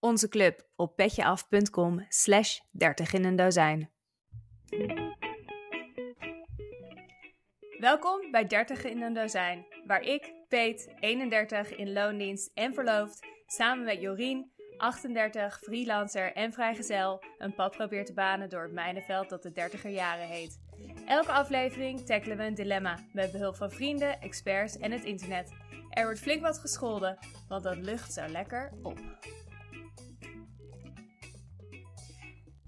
Onze club op petjeaf.com slash 30 in een dozijn. Welkom bij 30 in een dozijn, waar ik, Peet, 31, in loondienst en verloofd, samen met Jorien, 38, freelancer en vrijgezel, een pad probeer te banen door het mijnenveld dat de 30er jaren heet. Elke aflevering tackelen we een dilemma met behulp van vrienden, experts en het internet. Er wordt flink wat gescholden, want dat lucht zo lekker op.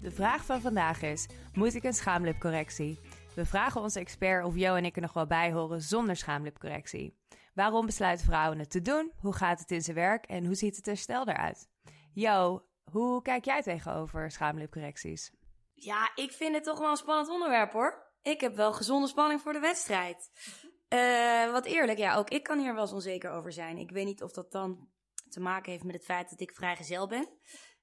De vraag van vandaag is: moet ik een schaamlipcorrectie? We vragen onze expert of Jo en ik er nog wel bij horen zonder schaamlipcorrectie. Waarom besluiten vrouwen het te doen? Hoe gaat het in zijn werk en hoe ziet het herstel eruit? Jo, hoe kijk jij tegenover schaamlipcorrecties? Ja, ik vind het toch wel een spannend onderwerp hoor. Ik heb wel gezonde spanning voor de wedstrijd. Eh, wat eerlijk, ja, ook ik kan hier wel eens onzeker over zijn. Ik weet niet of dat dan te maken heeft met het feit dat ik vrijgezel ben.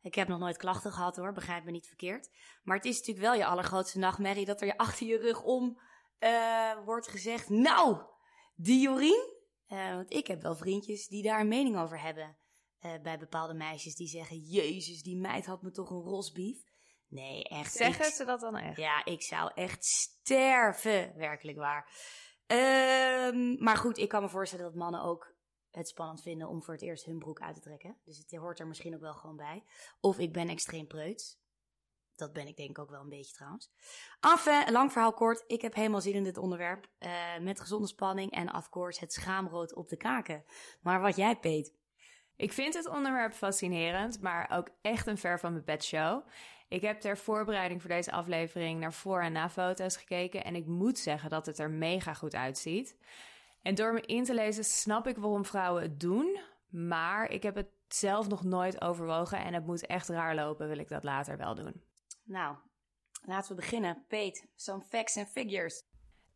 Ik heb nog nooit klachten gehad hoor, begrijp me niet verkeerd. Maar het is natuurlijk wel je allergrootste nachtmerrie dat er je achter je rug om eh, wordt gezegd: Nou, die Jorien. Eh, want ik heb wel vriendjes die daar een mening over hebben. Eh, bij bepaalde meisjes die zeggen: Jezus, die meid had me toch een rosbief. Nee, echt. Zeggen ik- ze dat dan echt? Ja, ik zou echt sterven, werkelijk waar. Ehm, maar goed, ik kan me voorstellen dat mannen ook het spannend vinden om voor het eerst hun broek uit te trekken. Dus het hoort er misschien ook wel gewoon bij. Of ik ben extreem preuts. Dat ben ik denk ik ook wel een beetje trouwens. Enfin, lang verhaal kort. Ik heb helemaal zin in dit onderwerp. eh, met gezonde spanning en of course het schaamrood op de kaken. Maar wat jij, Peet? Ik vind het onderwerp fascinerend, maar ook echt een ver van mijn bed show. Ik heb ter voorbereiding voor deze aflevering naar voor- en na-foto's gekeken en ik moet zeggen dat het er mega goed uitziet. En door me in te lezen snap ik waarom vrouwen het doen, maar ik heb het zelf nog nooit overwogen en het moet echt raar lopen, wil ik dat later wel doen. Nou, laten we beginnen. Peet, some facts and figures.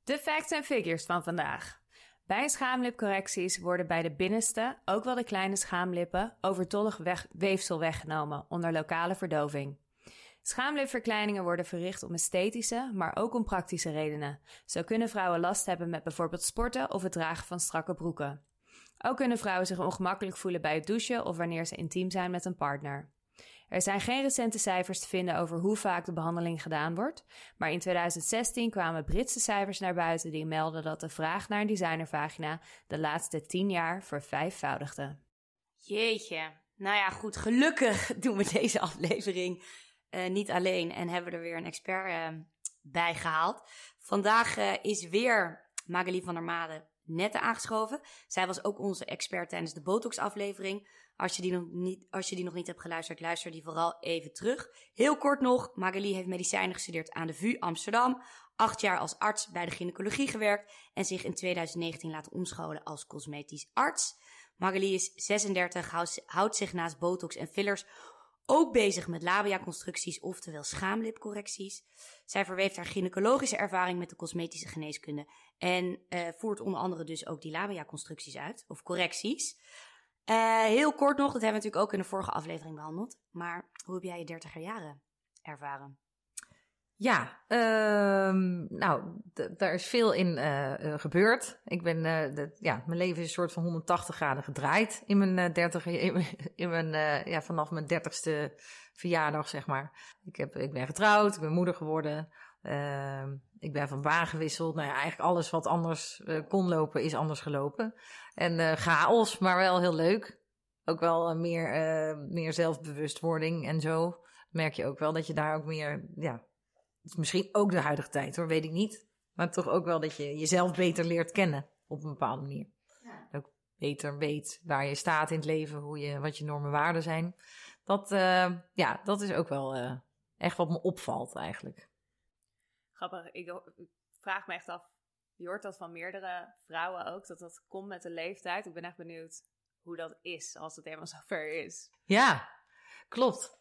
De facts en figures van vandaag. Bij schaamlipcorrecties worden bij de binnenste, ook wel de kleine schaamlippen, overtollig weg- weefsel weggenomen onder lokale verdoving. Schaamlipverkleiningen worden verricht om esthetische, maar ook om praktische redenen. Zo kunnen vrouwen last hebben met bijvoorbeeld sporten of het dragen van strakke broeken. Ook kunnen vrouwen zich ongemakkelijk voelen bij het douchen of wanneer ze intiem zijn met een partner. Er zijn geen recente cijfers te vinden over hoe vaak de behandeling gedaan wordt, maar in 2016 kwamen Britse cijfers naar buiten die melden dat de vraag naar een designervagina de laatste 10 jaar vervijfvoudigde. Jeetje. Nou ja, goed. Gelukkig doen we deze aflevering eh, niet alleen en hebben we er weer een expert eh, bij gehaald. Vandaag eh, is weer Magali van der Made net aangeschoven. Zij was ook onze expert tijdens de Botox-aflevering. Als je, die nog niet, als je die nog niet hebt geluisterd, luister die vooral even terug. Heel kort nog, Magali heeft medicijnen gestudeerd aan de VU Amsterdam. Acht jaar als arts bij de gynaecologie gewerkt en zich in 2019 laten omscholen als cosmetisch arts. Magali is 36, houdt, houdt zich naast botox en fillers ook bezig met labia-constructies, oftewel schaamlipcorrecties. Zij verweeft haar gynaecologische ervaring met de cosmetische geneeskunde en eh, voert onder andere dus ook die labia-constructies uit, of correcties. Eh, heel kort nog, dat hebben we natuurlijk ook in de vorige aflevering behandeld. Maar hoe heb jij je dertiger jaren ervaren? Ja, ehm, nou, daar is veel in eh, gebeurd. Ik ben, eh, ja, mijn leven is een soort van 180 graden gedraaid in mijn eh, 30, in mijn, ja, vanaf mijn dertigste verjaardag, zeg maar. Ik, heb, ik ben getrouwd, ik ben moeder geworden. Ehm, ik ben van baan gewisseld. Nou ja, eigenlijk alles wat anders kon lopen, is anders gelopen. En chaos, maar wel heel leuk. Ook wel meer, meer zelfbewustwording en zo. Merk je ook wel dat je daar ook meer, ja, misschien ook de huidige tijd hoor, weet ik niet. Maar toch ook wel dat je jezelf beter leert kennen op een bepaalde manier. Ook beter weet waar je staat in het leven, hoe je, wat je normen en waarden zijn. Dat, eh, ja, dat is ook wel eh, echt wat me opvalt eigenlijk. Grappig, ik, ik vraag me echt af, je hoort dat van meerdere vrouwen ook, dat dat komt met de leeftijd. Ik ben echt benieuwd hoe dat is als het helemaal zover is. Ja, klopt.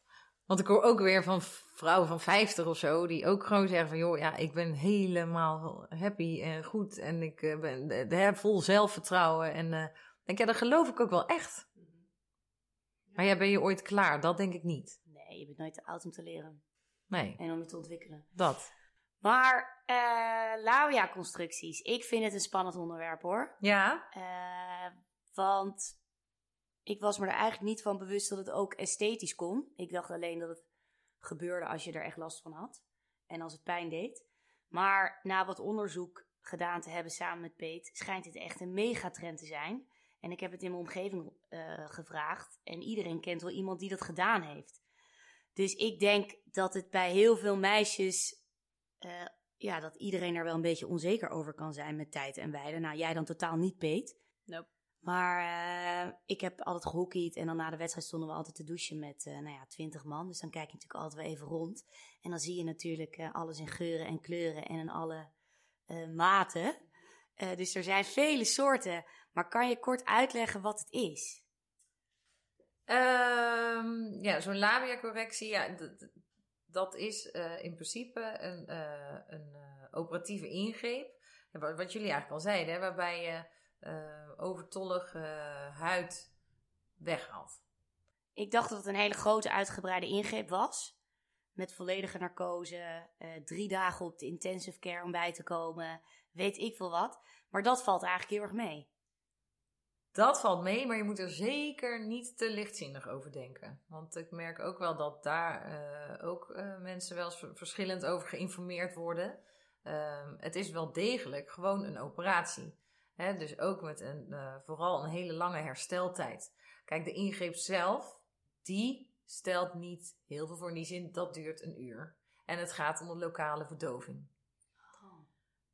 Want ik hoor ook weer van vrouwen van 50 of zo, die ook gewoon zeggen van, joh, ja, ik ben helemaal happy en goed en ik eh, ben eh, vol zelfvertrouwen. En eh, denk, ja, dat geloof ik ook wel echt. Maar ja, ben je ooit klaar? Dat denk ik niet. Nee, je bent nooit te oud om te leren Nee, en om je te ontwikkelen. dat. Maar eh labia-constructies, ik vind het een spannend onderwerp hoor. Ja, want ik was me er eigenlijk niet van bewust dat het ook esthetisch kon. Ik dacht alleen dat het gebeurde als je er echt last van had. En als het pijn deed. Maar na wat onderzoek gedaan te hebben samen met Peet, schijnt het echt een megatrend te zijn. En ik heb het in mijn omgeving eh, gevraagd. En iedereen kent wel iemand die dat gedaan heeft. Dus ik denk dat het bij heel veel meisjes. eh, ja, dat iedereen er wel een beetje onzeker over kan zijn met tijd en wijde. Nou, jij dan totaal niet, Peet. Nope. Maar eh, ik heb altijd gehockeyd en dan na de wedstrijd stonden we altijd te douchen met eh nou ja, twintig man. Dus dan kijk je natuurlijk altijd wel even rond. En dan zie je natuurlijk eh, alles in geuren en kleuren en in alle maten. Dus er zijn vele soorten. Maar kan je kort uitleggen wat het is? Ehm, ja zo'n labia-correctie, ja, dat is in principe een, een operatieve ingreep. Wat jullie eigenlijk al zeiden, hè, waarbij je eh, overtollige huid weghaalt. Ik dacht dat het een hele grote uitgebreide ingreep was. Met volledige narcose, eh, drie dagen op de intensive care om bij te komen, weet ik veel wat. Maar dat valt eigenlijk heel erg mee. Dat valt mee, maar je moet er zeker niet te lichtzinnig over denken. Want ik merk ook wel dat daar eh, ook eh, mensen wel eens ver- verschillend over geïnformeerd worden. Ehm, het is wel degelijk gewoon een operatie. Dus ook met een, eh, vooral een hele lange hersteltijd. Kijk, de ingreep zelf, die stelt niet heel veel voor. In die zin, dat duurt een uur. En het gaat om de lokale verdoving.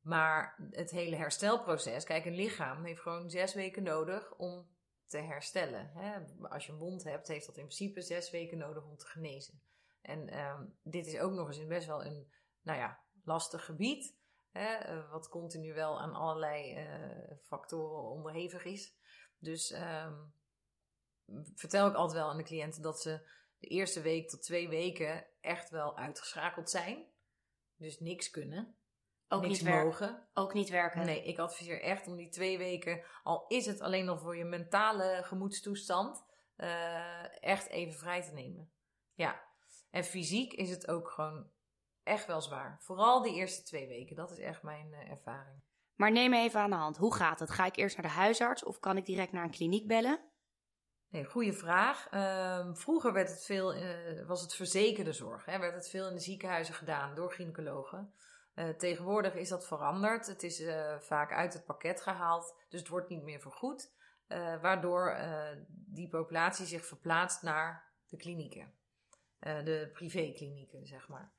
Maar het hele herstelproces, kijk, een lichaam heeft gewoon zes weken nodig om te herstellen. Als je een wond hebt, heeft dat in principe zes weken nodig om te genezen. En ehm, dit is ook nog eens in best wel een, nou ja, lastig gebied. Hè? eh, wat continu wel aan allerlei eh, factoren onderhevig is. Dus ehm, vertel ik altijd wel aan de cliënten dat ze de eerste week tot twee weken echt wel uitgeschakeld zijn. Dus niks kunnen. Ook niks niet werken. mogen. Ook niet werken. Nee, ik adviseer echt om die twee weken, al is het alleen nog voor je mentale gemoedstoestand, eh, echt even vrij te nemen. Ja, en fysiek is het ook gewoon echt wel zwaar. Vooral die eerste twee weken, dat is echt mijn eh, ervaring. Maar neem me even aan de hand. Hoe gaat het? Ga ik eerst naar de huisarts of kan ik direct naar een kliniek bellen? Nee, goede vraag. Ehm, vroeger werd het veel, eh, was het verzekerde zorg. Hè? Werd het veel in de ziekenhuizen gedaan door gynaecologen. Eh, tegenwoordig is dat veranderd. Het is vaak uit het pakket gehaald, dus het wordt niet meer vergoed. waardoor die populatie zich verplaatst naar de klinieken. De privéklinieken, zeg maar.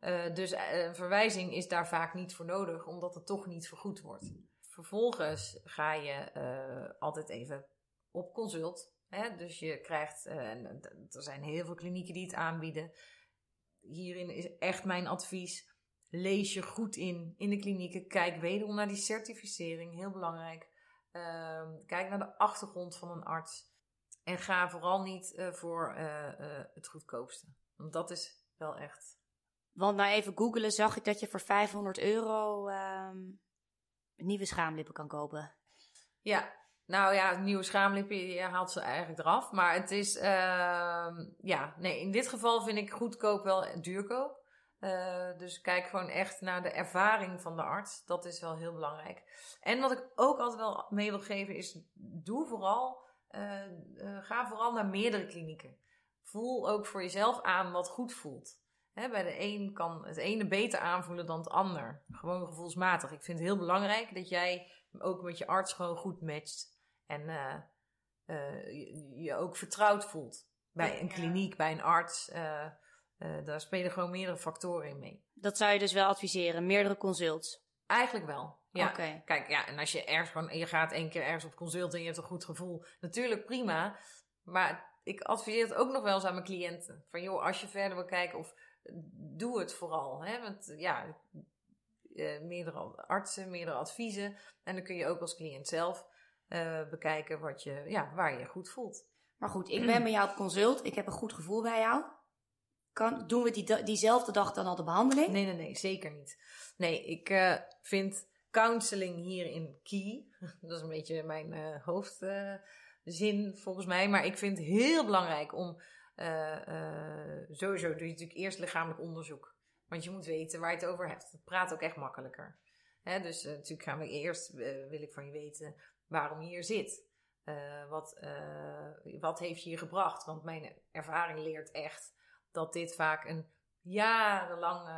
Eh, dus eh, een verwijzing is daar vaak niet voor nodig, omdat het toch niet vergoed wordt. Vervolgens ga je eh, altijd even op consult. Hè? Dus je krijgt, en er zijn heel veel klinieken die het aanbieden. Hierin is echt mijn advies. Lees je goed in in de klinieken. Kijk wederom naar die certificering, heel belangrijk. Ehm, kijk naar de achtergrond van een arts. En ga vooral niet voor het goedkoopste. Want dat is wel echt. Want na even googelen zag ik dat je voor 500 euro ehm, nieuwe schaamlippen kan kopen. Ja, nou ja, nieuwe schaamlippen, je haalt ze eigenlijk eraf. Maar het is, ehm, ja, nee, in dit geval vind ik goedkoop wel duurkoop. Eh, dus kijk gewoon echt naar de ervaring van de arts. Dat is wel heel belangrijk. En wat ik ook altijd wel mee wil geven is, doe vooral, eh, eh, ga vooral naar meerdere klinieken. Voel ook voor jezelf aan wat goed voelt. Hè, bij de een kan het ene beter aanvoelen dan het ander. Gewoon gevoelsmatig. Ik vind het heel belangrijk dat jij ook met je arts gewoon goed matcht. En eh, eh, je, je ook vertrouwd voelt. Bij een kliniek, bij een arts. eh, daar spelen gewoon meerdere factoren in mee. Dat zou je dus wel adviseren, meerdere consults. Eigenlijk wel. Ja. Kijk, ja, en als je ergens gewoon, je gaat één keer ergens op consult en je hebt een goed gevoel, natuurlijk prima. Maar ik adviseer het ook nog wel eens aan mijn cliënten. Van joh, als je verder wil kijken, of doe het vooral. Hè? Want ja, eh, meerdere artsen, meerdere adviezen. En dan kun je ook als cliënt zelf eh, bekijken wat je, ja, waar je je goed voelt. Maar goed, ik ben bij jou op consult. Ik heb een goed gevoel bij jou. Kan, doen we die, diezelfde dag dan al de behandeling? Nee, nee, nee, zeker niet. Nee, ik eh, vind counseling hierin key. Dat is een beetje mijn hoofdzin volgens mij. Maar ik vind het heel belangrijk om. Eh, eh, sowieso doe je natuurlijk eerst lichamelijk onderzoek. Want je moet weten waar je het over hebt. Het praat ook echt makkelijker. Dus eh, natuurlijk gaan we eerst, wil ik van je weten waarom je hier zit. Wat, wat heeft je hier gebracht? Want mijn ervaring leert echt dat dit vaak een jarenlang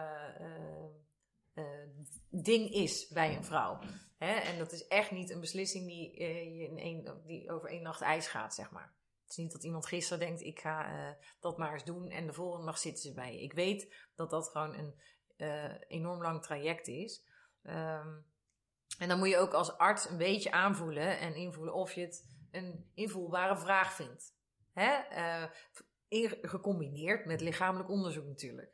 ding is bij een vrouw. En dat is echt niet een beslissing die, eh, je in één, die over één nacht ijs gaat, zeg maar. Het is niet dat iemand gisteren denkt, ik ga eh, dat maar eens doen en de volgende dag zitten ze bij je. Ik weet dat dat gewoon een eh, enorm lang traject is. Ehm, en dan moet je ook als arts een beetje aanvoelen en invoelen of je het een invoelbare vraag vindt. Hè? Eh, in- gecombineerd met lichamelijk onderzoek natuurlijk.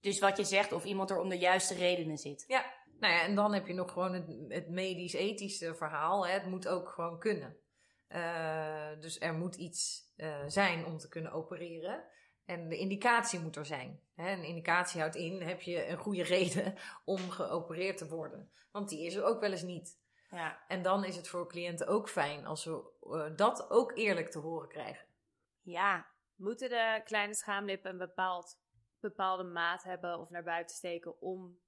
Dus wat je zegt, of iemand er om de juiste redenen zit. Ja, nou ja, en dan heb je nog gewoon het, het medisch-ethische verhaal. Hè? Het moet ook gewoon kunnen. Eh, dus er moet iets eh, zijn om te kunnen opereren. En de indicatie moet er zijn. Hè? Een indicatie houdt in, heb je een goede reden om geopereerd te worden. Want die is er ook wel eens niet. Ja. En dan is het voor cliënten ook fijn als we eh, dat ook eerlijk te horen krijgen. Ja. Moeten de kleine schaamlippen een bepaald, bepaalde maat hebben of naar buiten steken om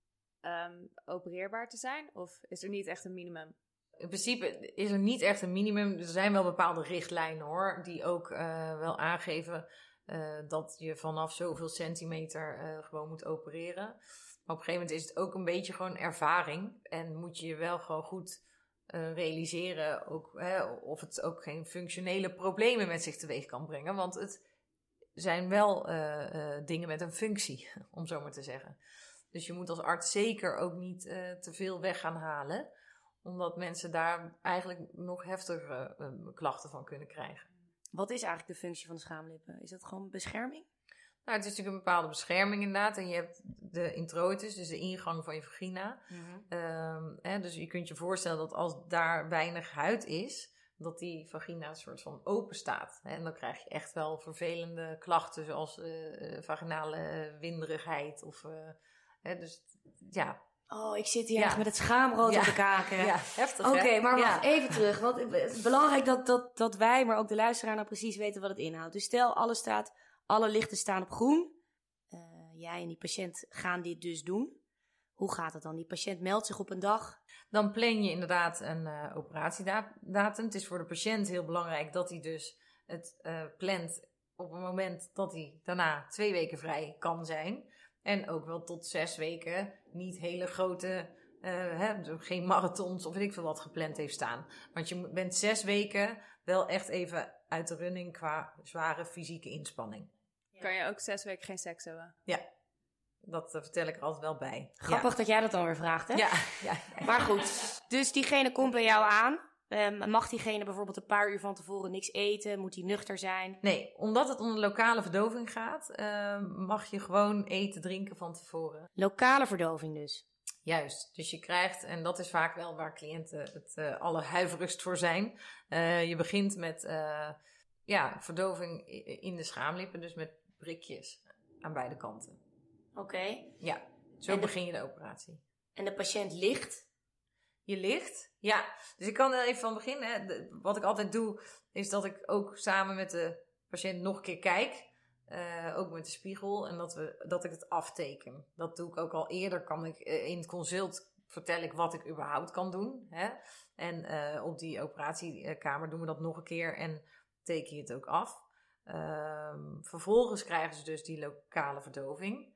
ehm, opereerbaar te zijn? Of is er niet echt een minimum? In principe is er niet echt een minimum. Er zijn wel bepaalde richtlijnen hoor, die ook eh, wel aangeven eh, dat je vanaf zoveel centimeter eh, gewoon moet opereren. Maar op een gegeven moment is het ook een beetje gewoon ervaring. En moet je je wel gewoon goed realiseren ook, of het ook geen functionele problemen met zich teweeg kan brengen. Want het zijn wel dingen met een functie, om zo maar te zeggen. Dus je moet als arts zeker ook niet te veel weg gaan halen omdat mensen daar eigenlijk nog heftigere eh, klachten van kunnen krijgen. Wat is eigenlijk de functie van de schaamlippen? Is dat gewoon bescherming? Nou, het is natuurlijk een bepaalde bescherming inderdaad. En je hebt de introitus, dus de ingang van je vagina. Ehm, hè, dus je kunt je voorstellen dat als daar weinig huid is, dat die vagina een soort van open staat. Hè, en dan krijg je echt wel vervelende klachten, zoals eh, eh, vaginale winderigheid. Of, eh, hè, dus ja, Oh, ik zit hier echt met het schaamrood op de kaken. ja heftig Oké, maar wacht even terug. Want het is belangrijk dat, dat, dat wij, maar ook de luisteraar, nou precies weten wat het inhoudt. Dus stel, alles staat, alle lichten staan op groen. Eh, jij en die patiënt gaan dit dus doen. Hoe gaat het dan? Die patiënt meldt zich op een dag. Dan plan je inderdaad een eh, operatiedatum. Het is voor de patiënt heel belangrijk dat hij dus het eh, plant op een moment dat hij daarna twee weken vrij kan zijn. En ook wel tot zes weken niet hele grote, eh, hè, geen marathons of weet ik veel wat gepland heeft staan. Want je bent zes weken wel echt even uit de running qua zware fysieke inspanning. Kan je ook zes weken geen seks hebben? Ja, dat eh, vertel ik er altijd wel bij. Grappig dat jij dat dan weer vraagt, hè? Ja, ja, ja. Maar goed, dus diegene komt bij jou aan. Ehm, mag diegene bijvoorbeeld een paar uur van tevoren niks eten? Moet hij nuchter zijn? Nee, omdat het om de lokale verdoving gaat, eh, mag je gewoon eten, drinken van tevoren. Lokale verdoving dus. Juist. Dus je krijgt, en dat is vaak wel waar cliënten het eh allerhuiverigst voor zijn. eh, je begint met eh, ja, verdoving in de schaamlippen, dus met prikjes aan beide kanten. Oké. Ja, zo de- begin je de operatie. En de patiënt ligt. Je ligt, ja. Dus ik kan er even van beginnen. Wat ik altijd doe, is dat ik ook samen met de patiënt nog een keer kijk. eh, ook met de spiegel. En dat, we, dat ik het afteken. Dat doe ik ook al eerder. Kan ik, eh, in het consult vertel ik wat ik überhaupt kan doen. Hè? En eh, op die operatiekamer doen we dat nog een keer. En teken je het ook af. Ehm, vervolgens krijgen ze dus die lokale verdoving.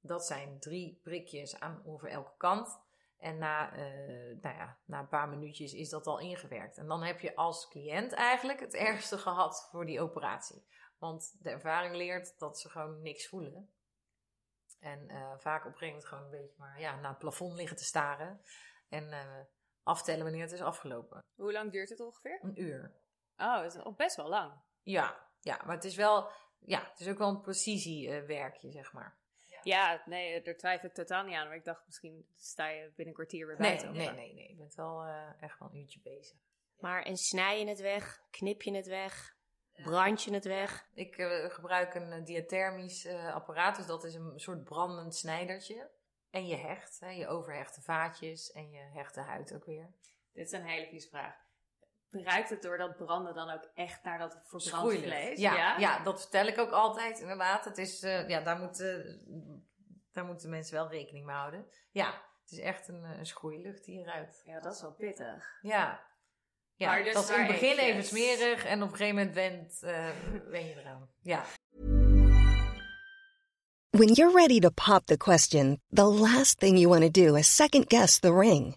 Dat zijn drie prikjes aan over elke kant. En na, eh, nou ja, na een paar minuutjes is dat al ingewerkt. En dan heb je als cliënt eigenlijk het ergste gehad voor die operatie. Want de ervaring leert dat ze gewoon niks voelen. En eh, vaak op een gegeven moment gewoon een beetje maar ja, naar het plafond liggen te staren. En eh, aftellen wanneer het is afgelopen. Hoe lang duurt het ongeveer? Een uur. Oh, het is al best wel lang. Ja, ja maar het is wel, ja, het is ook wel een precisiewerkje, zeg maar. Ja, nee, daar twijfel ik totaal niet aan. Maar ik dacht, misschien sta je binnen een kwartier weer Nee, buiten. nee, nee, nee. Je bent wel eh, echt wel een uurtje bezig. Maar en snij je het weg? Knip je het weg? Brand je het weg? Ik eh, gebruik een eh, diathermisch eh, apparaat, dus dat is een soort brandend snijdertje. En je hecht, hè, je overhechte vaatjes en je hecht de huid ook weer. Dit is een hele vieze vraag. Ruikt het door dat branden dan ook echt naar dat verbrand vlees? Ja, ja? dat vertel ik ook altijd, inderdaad. Het is, eh, ja, daar, moeten daar moeten mensen wel rekening mee houden. Ja, het is echt een, eh, een schroeilucht die je ruikt. Ja, dat is wel pittig. Ja. Ja, Maar dus dat is in het begin even smerig en op een gegeven moment went, eh, wen je eraan. Ja. When you're ready to pop the question, the last thing you want to do is second guess the ring.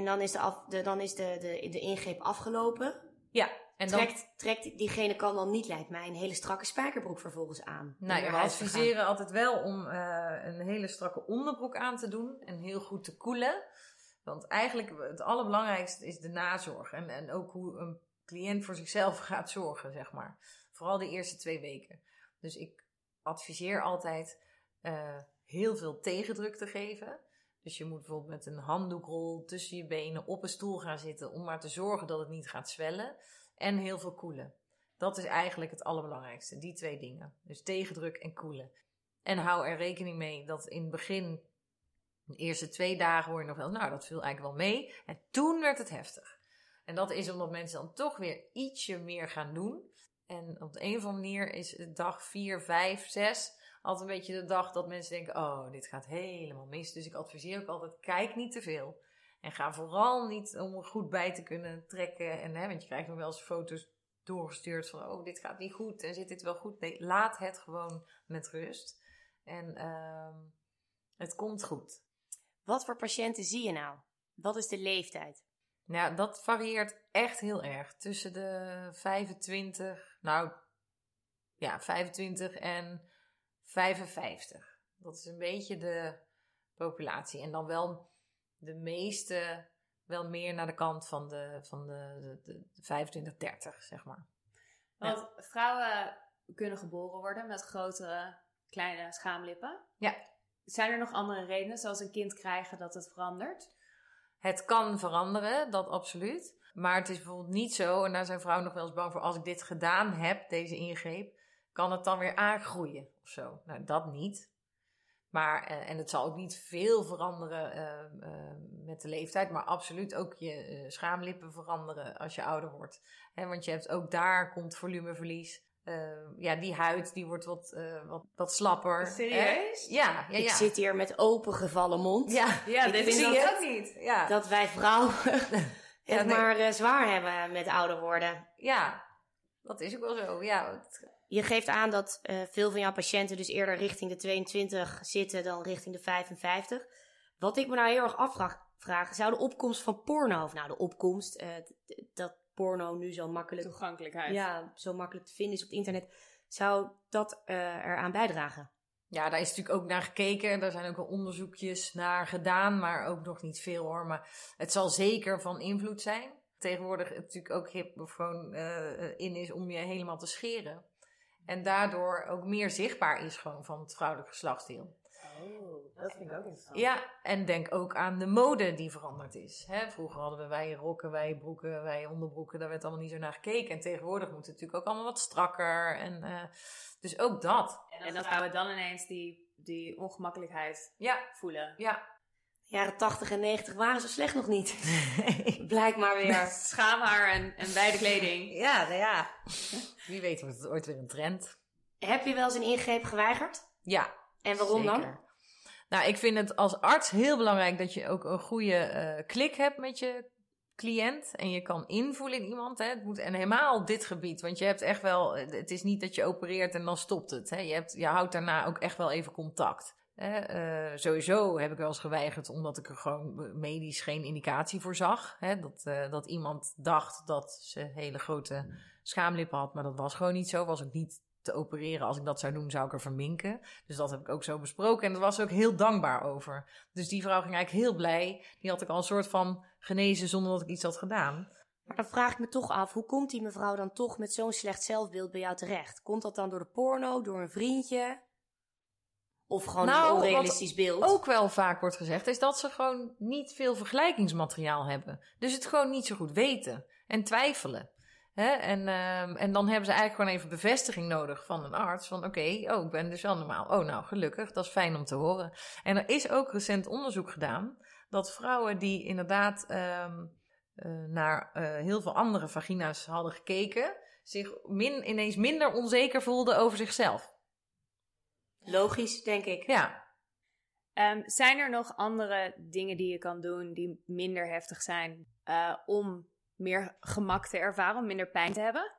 En dan is de, af, de, dan is de, de, de ingreep afgelopen. Ja, en dan... Trekt, trekt diegene kan dan niet, lijkt mij, een hele strakke spijkerbroek vervolgens aan. Nou ja, we adviseren altijd wel om eh, een hele strakke onderbroek aan te doen en heel goed te koelen. Want eigenlijk het allerbelangrijkste is de nazorg en, en ook hoe een cliënt voor zichzelf gaat zorgen, zeg maar. Vooral de eerste twee weken. Dus ik adviseer altijd eh, heel veel tegendruk te geven. Dus je moet bijvoorbeeld met een handdoekrol tussen je benen op een stoel gaan zitten om maar te zorgen dat het niet gaat zwellen. En heel veel koelen. Dat is eigenlijk het allerbelangrijkste, die twee dingen. Dus tegendruk en koelen. En hou er rekening mee dat in het begin, de eerste twee dagen hoor je nog wel, nou dat viel eigenlijk wel mee. En toen werd het heftig. En dat is omdat mensen dan toch weer ietsje meer gaan doen. En op de een of andere manier is dag 4, 5, 6 altijd een beetje de dag dat mensen denken: oh, dit gaat helemaal mis. Dus ik adviseer ook altijd: kijk niet te veel. En ga vooral niet om er goed bij te kunnen trekken. En, hè, want je krijgt nog wel eens foto's doorgestuurd van: oh, dit gaat niet goed en zit dit wel goed. Nee, laat het gewoon met rust. En ehm, het komt goed. Wat voor patiënten zie je nou? Wat is de leeftijd? Nou, dat varieert echt heel erg. Tussen de 25, nou ja, 25 en 55. Dat is een beetje de populatie. En dan wel de meeste, wel meer naar de kant van de, van de, de, de 25, 30, zeg maar. Want vrouwen kunnen geboren worden met grotere, kleine schaamlippen. Ja, Zijn er nog andere redenen, zoals een kind krijgen, dat het verandert? Het kan veranderen, dat absoluut. Maar het is bijvoorbeeld niet zo, en daar zijn vrouwen nog wel eens bang voor, als ik dit gedaan heb, deze ingreep, kan het dan weer aangroeien of zo. Nou, dat niet. Maar, eh, en het zal ook niet veel veranderen eh, eh, met de leeftijd, maar absoluut ook je eh, schaamlippen veranderen als je ouder wordt. Hè, want je hebt ook daar komt volumeverlies. eh, ja, die huid die wordt wat, eh, wat, wat slapper. Serieus? Hè? Ja, ja, Ik ja. zit hier met opengevallen mond. Ja, Ja, Ik dit vind zie dat- je ook niet. ja. Dat wij vrouwen Ja, het nee. maar zwaar hebben met ouder worden. ja, dat is ook wel zo. Ja, het- Je geeft aan dat eh, veel van jouw patiënten dus eerder richting de 22 zitten dan richting de 55. Wat ik me nou heel erg afvraag, vraag, zou de opkomst van porno, of nou de opkomst, eh, dat porno nu zo makkelijk, Toegankelijkheid. ja, zo makkelijk te vinden is op het internet, zou dat eh, eraan bijdragen? Ja, daar is natuurlijk ook naar gekeken. Daar zijn ook wel onderzoekjes naar gedaan, maar ook nog niet veel hoor. Maar het zal zeker van invloed zijn. Tegenwoordig het natuurlijk ook hip of gewoon eh, in is om je helemaal te scheren. En daardoor ook meer zichtbaar is gewoon van het vrouwelijk geslachtsdeel. Oh, dat vind ik ook interessant. Ja, en denk ook aan de mode die veranderd is. Hè, vroeger hadden we wij rokken, wij broeken, wij onderbroeken. Daar werd allemaal niet zo naar gekeken. En tegenwoordig moet het natuurlijk ook allemaal wat strakker. En, eh, dus ook dat. En dat gaan we dan ineens die, die ongemakkelijkheid Ja, voelen. ja. Jaren 80 en 90 waren zo slecht nog niet. Blijkt maar weer. Schaamhaar en, en wijde kleding. Ja, nou ja. Wie weet wordt het ooit weer een trend. Heb je wel eens een ingreep geweigerd? Ja, En waarom dan? zeker. Nou, ik vind het als arts heel belangrijk dat je ook een goede eh, klik hebt met je cliënt. En je kan invoelen in iemand. Hè. Het moet, en helemaal dit gebied. Want je hebt echt wel... Het is niet dat je opereert en dan stopt het. Hè. Je, hebt, je houdt daarna ook echt wel even contact. Eh, sowieso heb ik wel eens geweigerd omdat ik er gewoon medisch geen indicatie voor zag. Hè. Dat, eh, dat iemand dacht dat ze hele grote schaamlippen had. Maar dat was gewoon niet zo. Was ook niet te opereren. Als ik dat zou doen, zou ik er verminken. Dus dat heb ik ook zo besproken. En daar was ze ook heel dankbaar over. Dus die vrouw ging eigenlijk heel blij. Die had ik al een soort van genezen zonder dat ik iets had gedaan. Maar dan vraag ik me toch af, hoe komt die mevrouw dan toch met zo'n slecht zelfbeeld bij jou terecht? Komt dat dan door de porno, door een vriendje? Of gewoon Nou, een wat onrealistisch beeld? Ook wel vaak wordt gezegd, is dat ze gewoon niet veel vergelijkingsmateriaal hebben. Dus het gewoon niet zo goed weten en twijfelen. Hè? En, ehm, en dan hebben ze eigenlijk gewoon even bevestiging nodig van een arts. Van oké, oh, ik ben dus wel normaal. Oh, nou, gelukkig, dat is fijn om te horen. En er is ook recent onderzoek gedaan dat vrouwen die inderdaad ehm, eh, naar eh, heel veel andere vagina's hadden gekeken, zich min, ineens minder onzeker voelden over zichzelf. Logisch, denk ik. Ja, Ehm, zijn er nog andere dingen die je kan doen die minder heftig zijn eh, om meer gemak te ervaren, om minder pijn te hebben?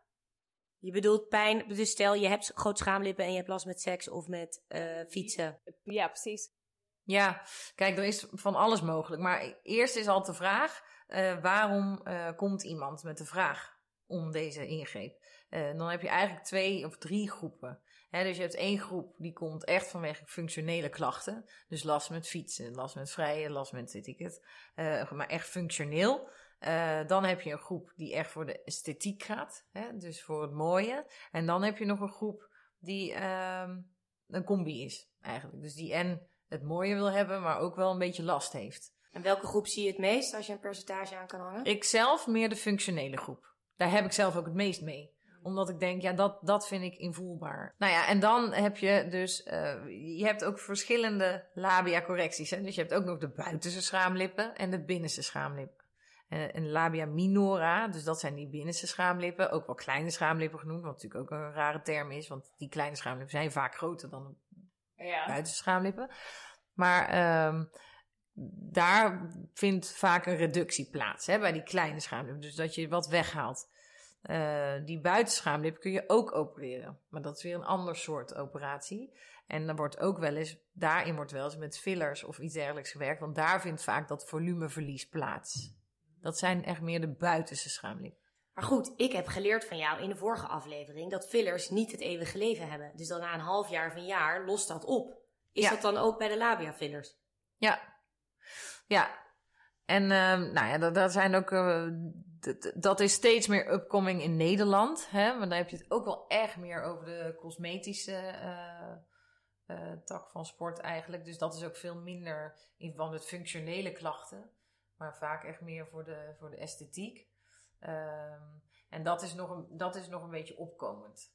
Je bedoelt pijn, dus stel je hebt groot schaamlippen en je hebt last met seks of met eh, fietsen. Ja, precies. Ja, kijk, er is van alles mogelijk. Maar eerst is altijd de vraag: eh, waarom eh, komt iemand met de vraag om deze ingreep? Eh, dan heb je eigenlijk twee of drie groepen. Dus je hebt één groep die komt echt vanwege functionele klachten. Dus last met fietsen, last met vrije, last met weet ik het. Eh, maar echt functioneel. Eh, dan heb je een groep die echt voor de esthetiek gaat. Hè, dus voor het mooie. En dan heb je nog een groep die ehm, een combi is eigenlijk. Dus die en het mooie wil hebben, maar ook wel een beetje last heeft. En welke groep zie je het meest als je een percentage aan kan hangen? Ik zelf meer de functionele groep. Daar heb ik zelf ook het meest mee. Omdat ik denk, ja, dat, dat vind ik invoelbaar. Nou ja, en dan heb je dus, eh, je hebt ook verschillende labia correcties. Hè? Dus je hebt ook nog de buitenste schaamlippen en de binnenste schaamlippen. Eh, en labia minora, dus dat zijn die binnenste schaamlippen. Ook wel kleine schaamlippen genoemd, wat natuurlijk ook een rare term is. Want die kleine schaamlippen zijn vaak groter dan de Ja. buitenste schaamlippen. Maar ehm, daar vindt vaak een reductie plaats hè, bij die kleine schaamlippen. Dus dat je wat weghaalt. Eh, die buitenschaamlip kun je ook opereren. Maar dat is weer een ander soort operatie. En dan wordt ook wel eens, daarin wordt wel eens met fillers of iets dergelijks gewerkt. Want daar vindt vaak dat volumeverlies plaats. Dat zijn echt meer de buitenste schaamlippen. Maar goed, ik heb geleerd van jou in de vorige aflevering dat fillers niet het eeuwige leven hebben. Dus dan na een half jaar of een jaar lost dat op. Is Ja. dat dan ook bij de labia fillers? Ja, ja. En ehm, nou ja, dat, dat zijn ook. eh, dat is steeds meer upcoming in Nederland. Hè? Maar dan heb je het ook wel echt meer over de cosmetische eh, eh, tak van sport eigenlijk. Dus dat is ook veel minder in verband met functionele klachten. Maar vaak echt meer voor de, voor de esthetiek. Ehm, en dat is, nog een, dat is nog een beetje opkomend.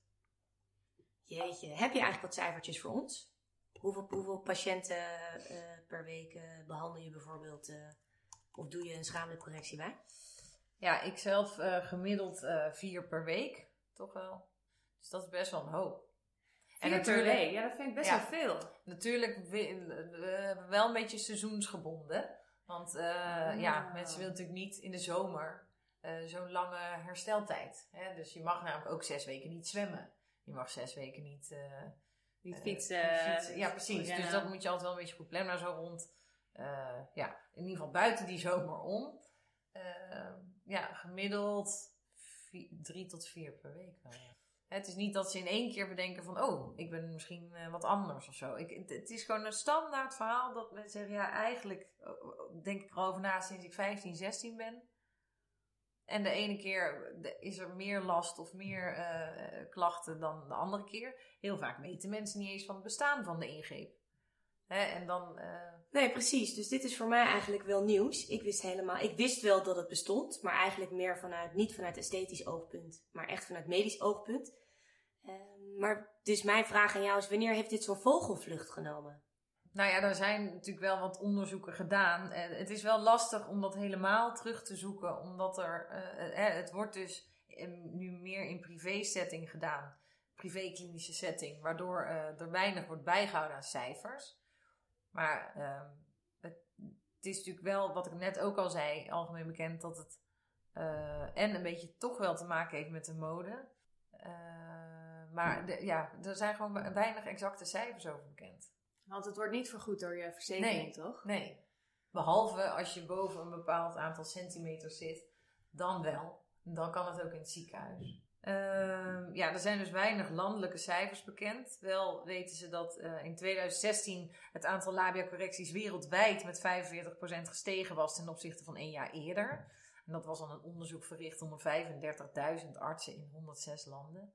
Jeetje, heb je eigenlijk wat cijfertjes voor ons? Hoeveel, hoeveel patiënten eh, per week eh, behandel je bijvoorbeeld? of doe je een schaamlipcorrectie bij? Ja, ik zelf eh, gemiddeld eh, vier per week, toch wel. Dus dat is best wel een hoop. En natuurlijk, ja, dat vind ik best Ja. wel veel. Natuurlijk we- we- wel een beetje seizoensgebonden. Want eh, ja, Ah. mensen willen natuurlijk niet in de zomer zo'n lange hersteltijd. Hè? Dus je mag namelijk ook zes weken niet zwemmen. Je mag zes weken niet... Niet fietsen. fietsen. Ja, precies. Dus dat moet je altijd wel een beetje goed plannen. Maar zo rond, ja, in ieder geval buiten die zomer om. Eh, ja, gemiddeld drie tot vier per week wel. ja. Het is niet dat ze in één keer bedenken van, oh, ik ben misschien eh, wat anders of zo. Ik, het, het is gewoon een standaard verhaal dat mensen zeggen, ja, eigenlijk eh, denk ik erover na sinds ik 15, 16 ben. En de ene keer is er meer last of meer eh, klachten dan de andere keer. Heel vaak weten mensen niet eens van het bestaan van de ingreep. Hè, en dan, eh, Nee, precies. Dus dit is voor mij eigenlijk wel nieuws. Ik wist helemaal, ik wist wel dat het bestond, maar eigenlijk meer vanuit, niet vanuit esthetisch oogpunt, maar echt vanuit medisch oogpunt. Ehm, maar dus mijn vraag aan jou is, wanneer heeft dit zo'n vogelvlucht genomen? Nou ja, er zijn natuurlijk wel wat onderzoeken gedaan. Eh, het is wel lastig om dat helemaal terug te zoeken, omdat er, eh, het wordt dus nu meer in privé-setting gedaan, privé-klinische setting, waardoor er weinig wordt bijgehouden aan cijfers. Maar ehm, het, het is natuurlijk wel, wat ik net ook al zei, algemeen bekend dat het eh, en een beetje toch wel te maken heeft met de mode. Eh, maar de- ja, er zijn gewoon weinig exacte cijfers over bekend. Want het wordt niet vergoed door je verzekering, toch? Nee. Behalve als je boven een bepaald aantal centimeter zit, dan wel. Dan kan het ook in het ziekenhuis. Ehm, ja, er zijn dus weinig landelijke cijfers bekend. Wel weten ze dat eh, in 2016 het aantal labia-correcties wereldwijd met 45% gestegen was ten opzichte van één jaar eerder. En dat was dan een onderzoek verricht onder 35.000 artsen in 106 landen.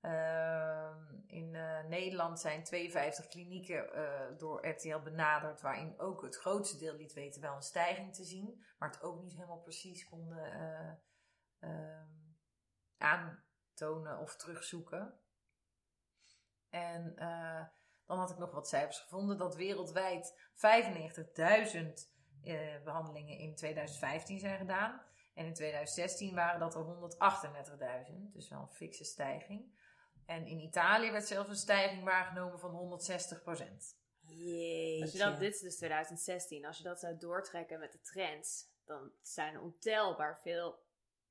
Ehm, in eh, Nederland zijn 52 klinieken eh, door RTL benaderd, waarin ook het grootste deel liet weten wel een stijging te zien, maar het ook niet helemaal precies konden eh, ehm, aantonen of terugzoeken. En eh, dan had ik nog wat cijfers gevonden dat wereldwijd 95.000 eh, behandelingen in 2015 zijn gedaan. En in 2016 waren dat er 138.000, dus wel een fikse stijging. En in Italië werd zelfs een stijging waargenomen van 160% Jeetje. Als je dat, dit is dus 2016. Als je dat zou doortrekken met de trends, dan zijn er ontelbaar veel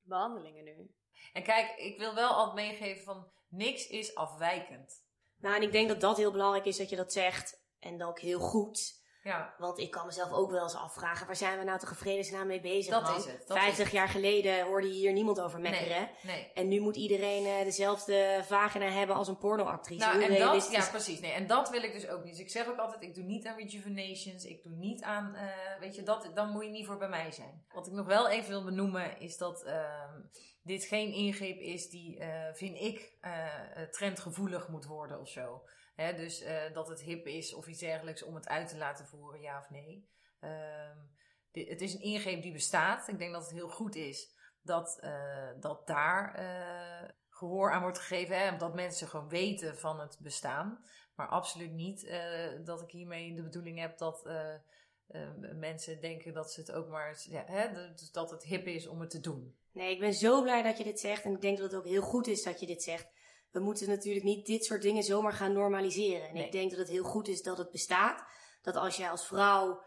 behandelingen nu. En kijk, ik wil wel altijd meegeven van niks is afwijkend. Nou, en ik denk dat dat heel belangrijk is dat je dat zegt. En dan ook heel goed. Ja, Want ik kan mezelf ook wel eens afvragen, waar zijn we nou in vredesnaam mee bezig, Dat man? is het, dat 50 is jaar geleden hoorde je hier niemand over mekkeren. nee, nee. En nu moet iedereen eh, dezelfde vagina hebben als een pornoactrice. Nou, en dat, ja, precies. Nee, en dat wil ik dus ook niet. Dus ik zeg ook altijd, ik doe niet aan rejuvenations. Ik doe niet aan, eh, weet je, dat, dan moet je niet voor bij mij zijn. Wat ik nog wel even wil benoemen, is dat ehm, dit geen ingreep is die, eh, vind ik, trendgevoelig moet worden of zo. Hè, dus eh, dat het hip is of iets dergelijks om het uit te laten voeren, ja of nee. Ehm, het is een ingreep die bestaat. Ik denk dat het heel goed is dat, eh, dat daar eh, gehoor aan wordt gegeven. Hè? Dat mensen gewoon weten van het bestaan. Maar absoluut niet dat ik hiermee de bedoeling heb dat mensen denken dat ze het ook maar... Ja, hè? Dat het hip is om het te doen. Nee, ik ben zo blij dat je dit zegt. En ik denk dat het ook heel goed is dat je dit zegt. We moeten natuurlijk niet dit soort dingen zomaar gaan normaliseren. En Nee. ik denk dat het heel goed is dat het bestaat. Dat als jij als vrouw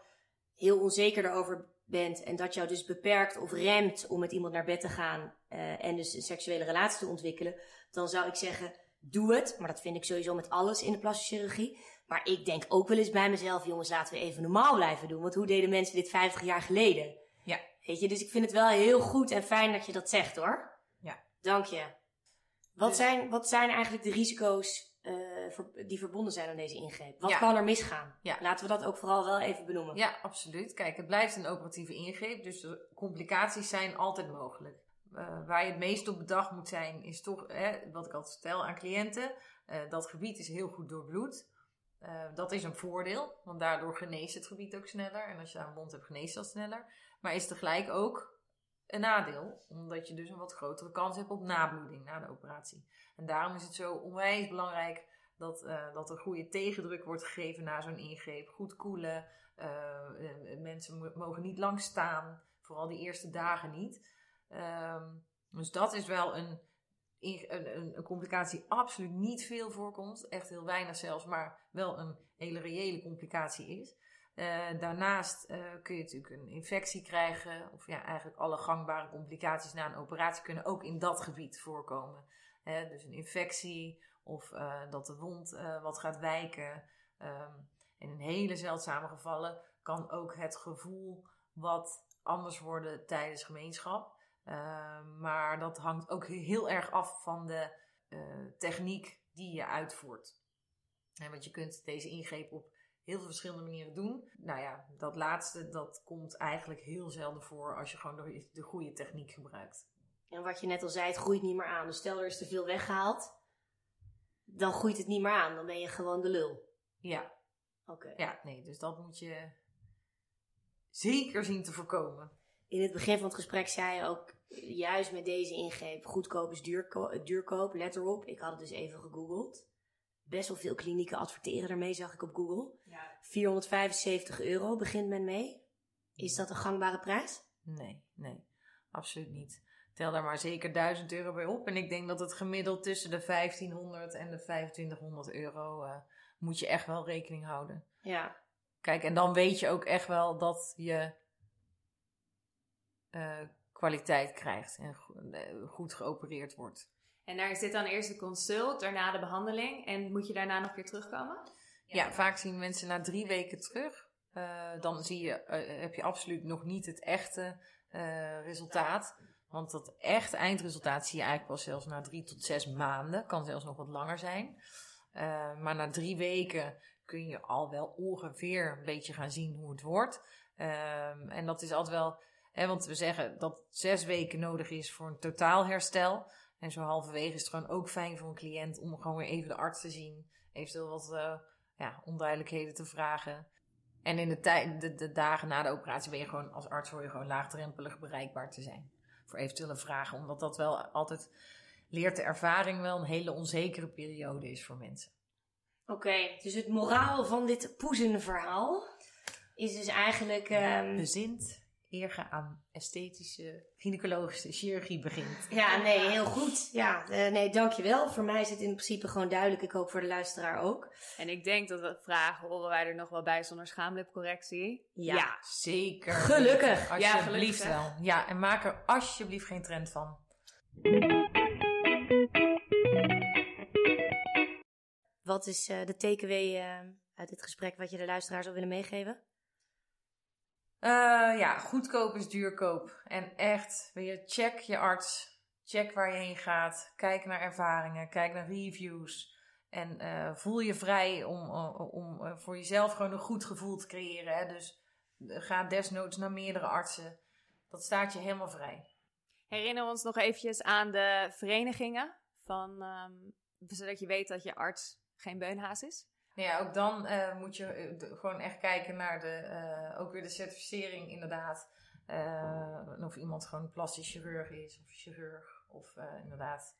heel onzeker erover bent en dat jou dus beperkt of remt om met iemand naar bed te gaan eh, en dus een seksuele relatie te ontwikkelen, dan zou ik zeggen, doe het. Maar dat vind ik sowieso met alles in de plastische chirurgie. Maar ik denk ook wel eens bij mezelf, jongens, laten we even normaal blijven doen. Want hoe deden mensen dit 50 jaar geleden? Ja. Weet je, dus ik vind het wel heel goed en fijn dat je dat zegt hoor. Ja. Dank je. Wat, zijn, wat zijn eigenlijk de risico's eh, die verbonden zijn aan deze ingreep? Wat Ja. kan er misgaan? Ja. Laten we dat ook vooral wel even benoemen. Ja, absoluut. Kijk, het blijft een operatieve ingreep, dus complicaties zijn altijd mogelijk. Eh, waar je het meest op bedacht moet zijn, is toch, hè, wat ik altijd vertel aan cliënten, eh, dat gebied is heel goed doorbloed. Eh, dat is een voordeel, want daardoor geneest het gebied ook sneller. En als je een wond hebt, geneest dat sneller. Maar is tegelijk ook een nadeel, omdat je dus een wat grotere kans hebt op nabloeding na de operatie. En daarom is het zo onwijs belangrijk dat, eh, dat er goede tegendruk wordt gegeven na zo'n ingreep. Goed koelen, eh, eh, mensen mo- mogen niet lang staan, vooral die eerste dagen niet. Ehm, dus dat is wel een een, een, een complicatie absoluut niet veel voorkomt, echt heel weinig zelfs, maar wel een hele reële complicatie is. Eh, daarnaast eh, kun je natuurlijk een infectie krijgen, of ja, eigenlijk alle gangbare complicaties na een operatie kunnen ook in dat gebied voorkomen. Dus een infectie of eh, dat de wond wat gaat wijken. Ehm, en in hele zeldzame gevallen kan ook het gevoel wat anders worden tijdens gemeenschap. Ehm, maar dat hangt ook heel erg af van de techniek die je uitvoert. Want je kunt deze ingreep op heel veel verschillende manieren doen. Nou ja, dat laatste dat komt eigenlijk heel zelden voor als je gewoon de, de goede techniek gebruikt. En wat je net al zei, het groeit niet meer aan. Dus stel er is te veel weggehaald, dan groeit het niet meer aan. Dan ben je gewoon de lul. Ja, Oké. ja, nee, dus dat moet je zeker zien te voorkomen. In het begin van het gesprek zei je ook, juist met deze ingreep, goedkoop is duurko duurkoop, let erop. Ik had het dus even gegoogeld. Best wel veel klinieken adverteren ermee, zag ik op Google. 475 euro begint men mee. Is dat een gangbare prijs? Nee, nee, absoluut niet. Tel daar maar zeker 1000 euro bij op. En ik denk dat het gemiddeld tussen de 1500 en de 2500 euro uh, moet je echt wel rekening houden. Ja. Kijk, en dan weet je ook echt wel dat je uh, kwaliteit krijgt en uh, goed geopereerd wordt. En daar zit dan eerst de consult, daarna de behandeling. En moet je daarna nog weer terugkomen? Ja, vaak zien mensen na drie weken terug. Uh, dan zie je, heb je absoluut nog niet het echte resultaat. Want dat echte eindresultaat zie je eigenlijk pas zelfs na drie tot zes maanden. Kan zelfs nog wat langer zijn. Maar na drie weken kun je al wel ongeveer een beetje gaan zien hoe het wordt. Um, en dat is altijd wel, hè, want we zeggen dat zes weken nodig is voor een totaal herstel. En zo halverwege is het gewoon ook fijn voor een cliënt om gewoon weer even de arts te zien. Eventueel wat uh, ja, onduidelijkheden te vragen. En in de, tij- de, de dagen na de operatie ben je gewoon als arts hoor je gewoon laagdrempelig bereikbaar te zijn. Voor eventuele vragen, omdat dat wel altijd leert de ervaring wel een hele onzekere periode is voor mensen. Oké, okay, dus het moraal van dit poezenverhaal is dus eigenlijk... Um... Bezint, eer aan esthetische, gynaecologische chirurgie begint. Ja, nee, heel goed. Ja, uh, nee, dankjewel. Voor mij is het in principe gewoon duidelijk. Ik hoop voor de luisteraar ook. En ik denk dat we vragen horen wij er nog wel bij zonder schaamlipcorrectie. Ja, ja zeker. Gelukkig. Alsjeblieft ja, wel. Ja, en maak er alsjeblieft geen trend van. Wat is uh, de takeaway uh, uit dit gesprek wat je de luisteraar zou willen meegeven? Uh, ja, goedkoop is duurkoop. En echt, weet je, check je arts. Check waar je heen gaat. Kijk naar ervaringen. Kijk naar reviews. En uh, voel je vrij om, om uh, voor jezelf gewoon een goed gevoel te creëren. Hè? Dus ga desnoods naar meerdere artsen. Dat staat je helemaal vrij. Herinner ons nog eventjes aan de verenigingen. Van, um, zodat je weet dat je arts geen beunhaas is. Ja, ook dan uh, moet je uh, gewoon echt kijken naar de, uh, ook weer de certificering inderdaad. of iemand gewoon plastisch chirurg is of chirurg of inderdaad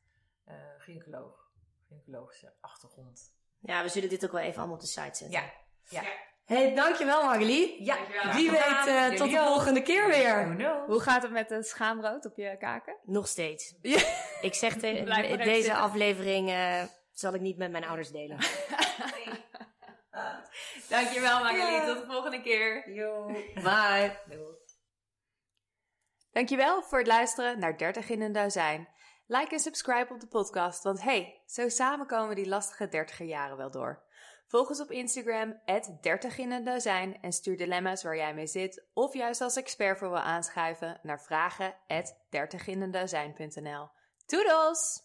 gynaecoloog, gynaecologische achtergrond. Ja, we zullen dit ook wel even allemaal op de site zetten. Ja, ja. Hey, dankjewel Magali. Ja, wie weet tot de volgende keer weer. Hoe gaat het met het schaamrood op je kaken? Nog steeds. Ik zeg te, deze aflevering zal ik niet met mijn ouders delen. Dankjewel Magali, ja. tot de volgende keer. Yo. Bye. Dankjewel voor het luisteren naar 30 in een dozijn. Like en subscribe op de podcast, want hey, zo samen komen die lastige 30 jaren wel door. Volg ons op Instagram, 30 in een dozijn en stuur dilemma's waar jij mee zit of juist als expert voor wil aanschuiven naar vragen 30 in een dozijn.nl. Toedels!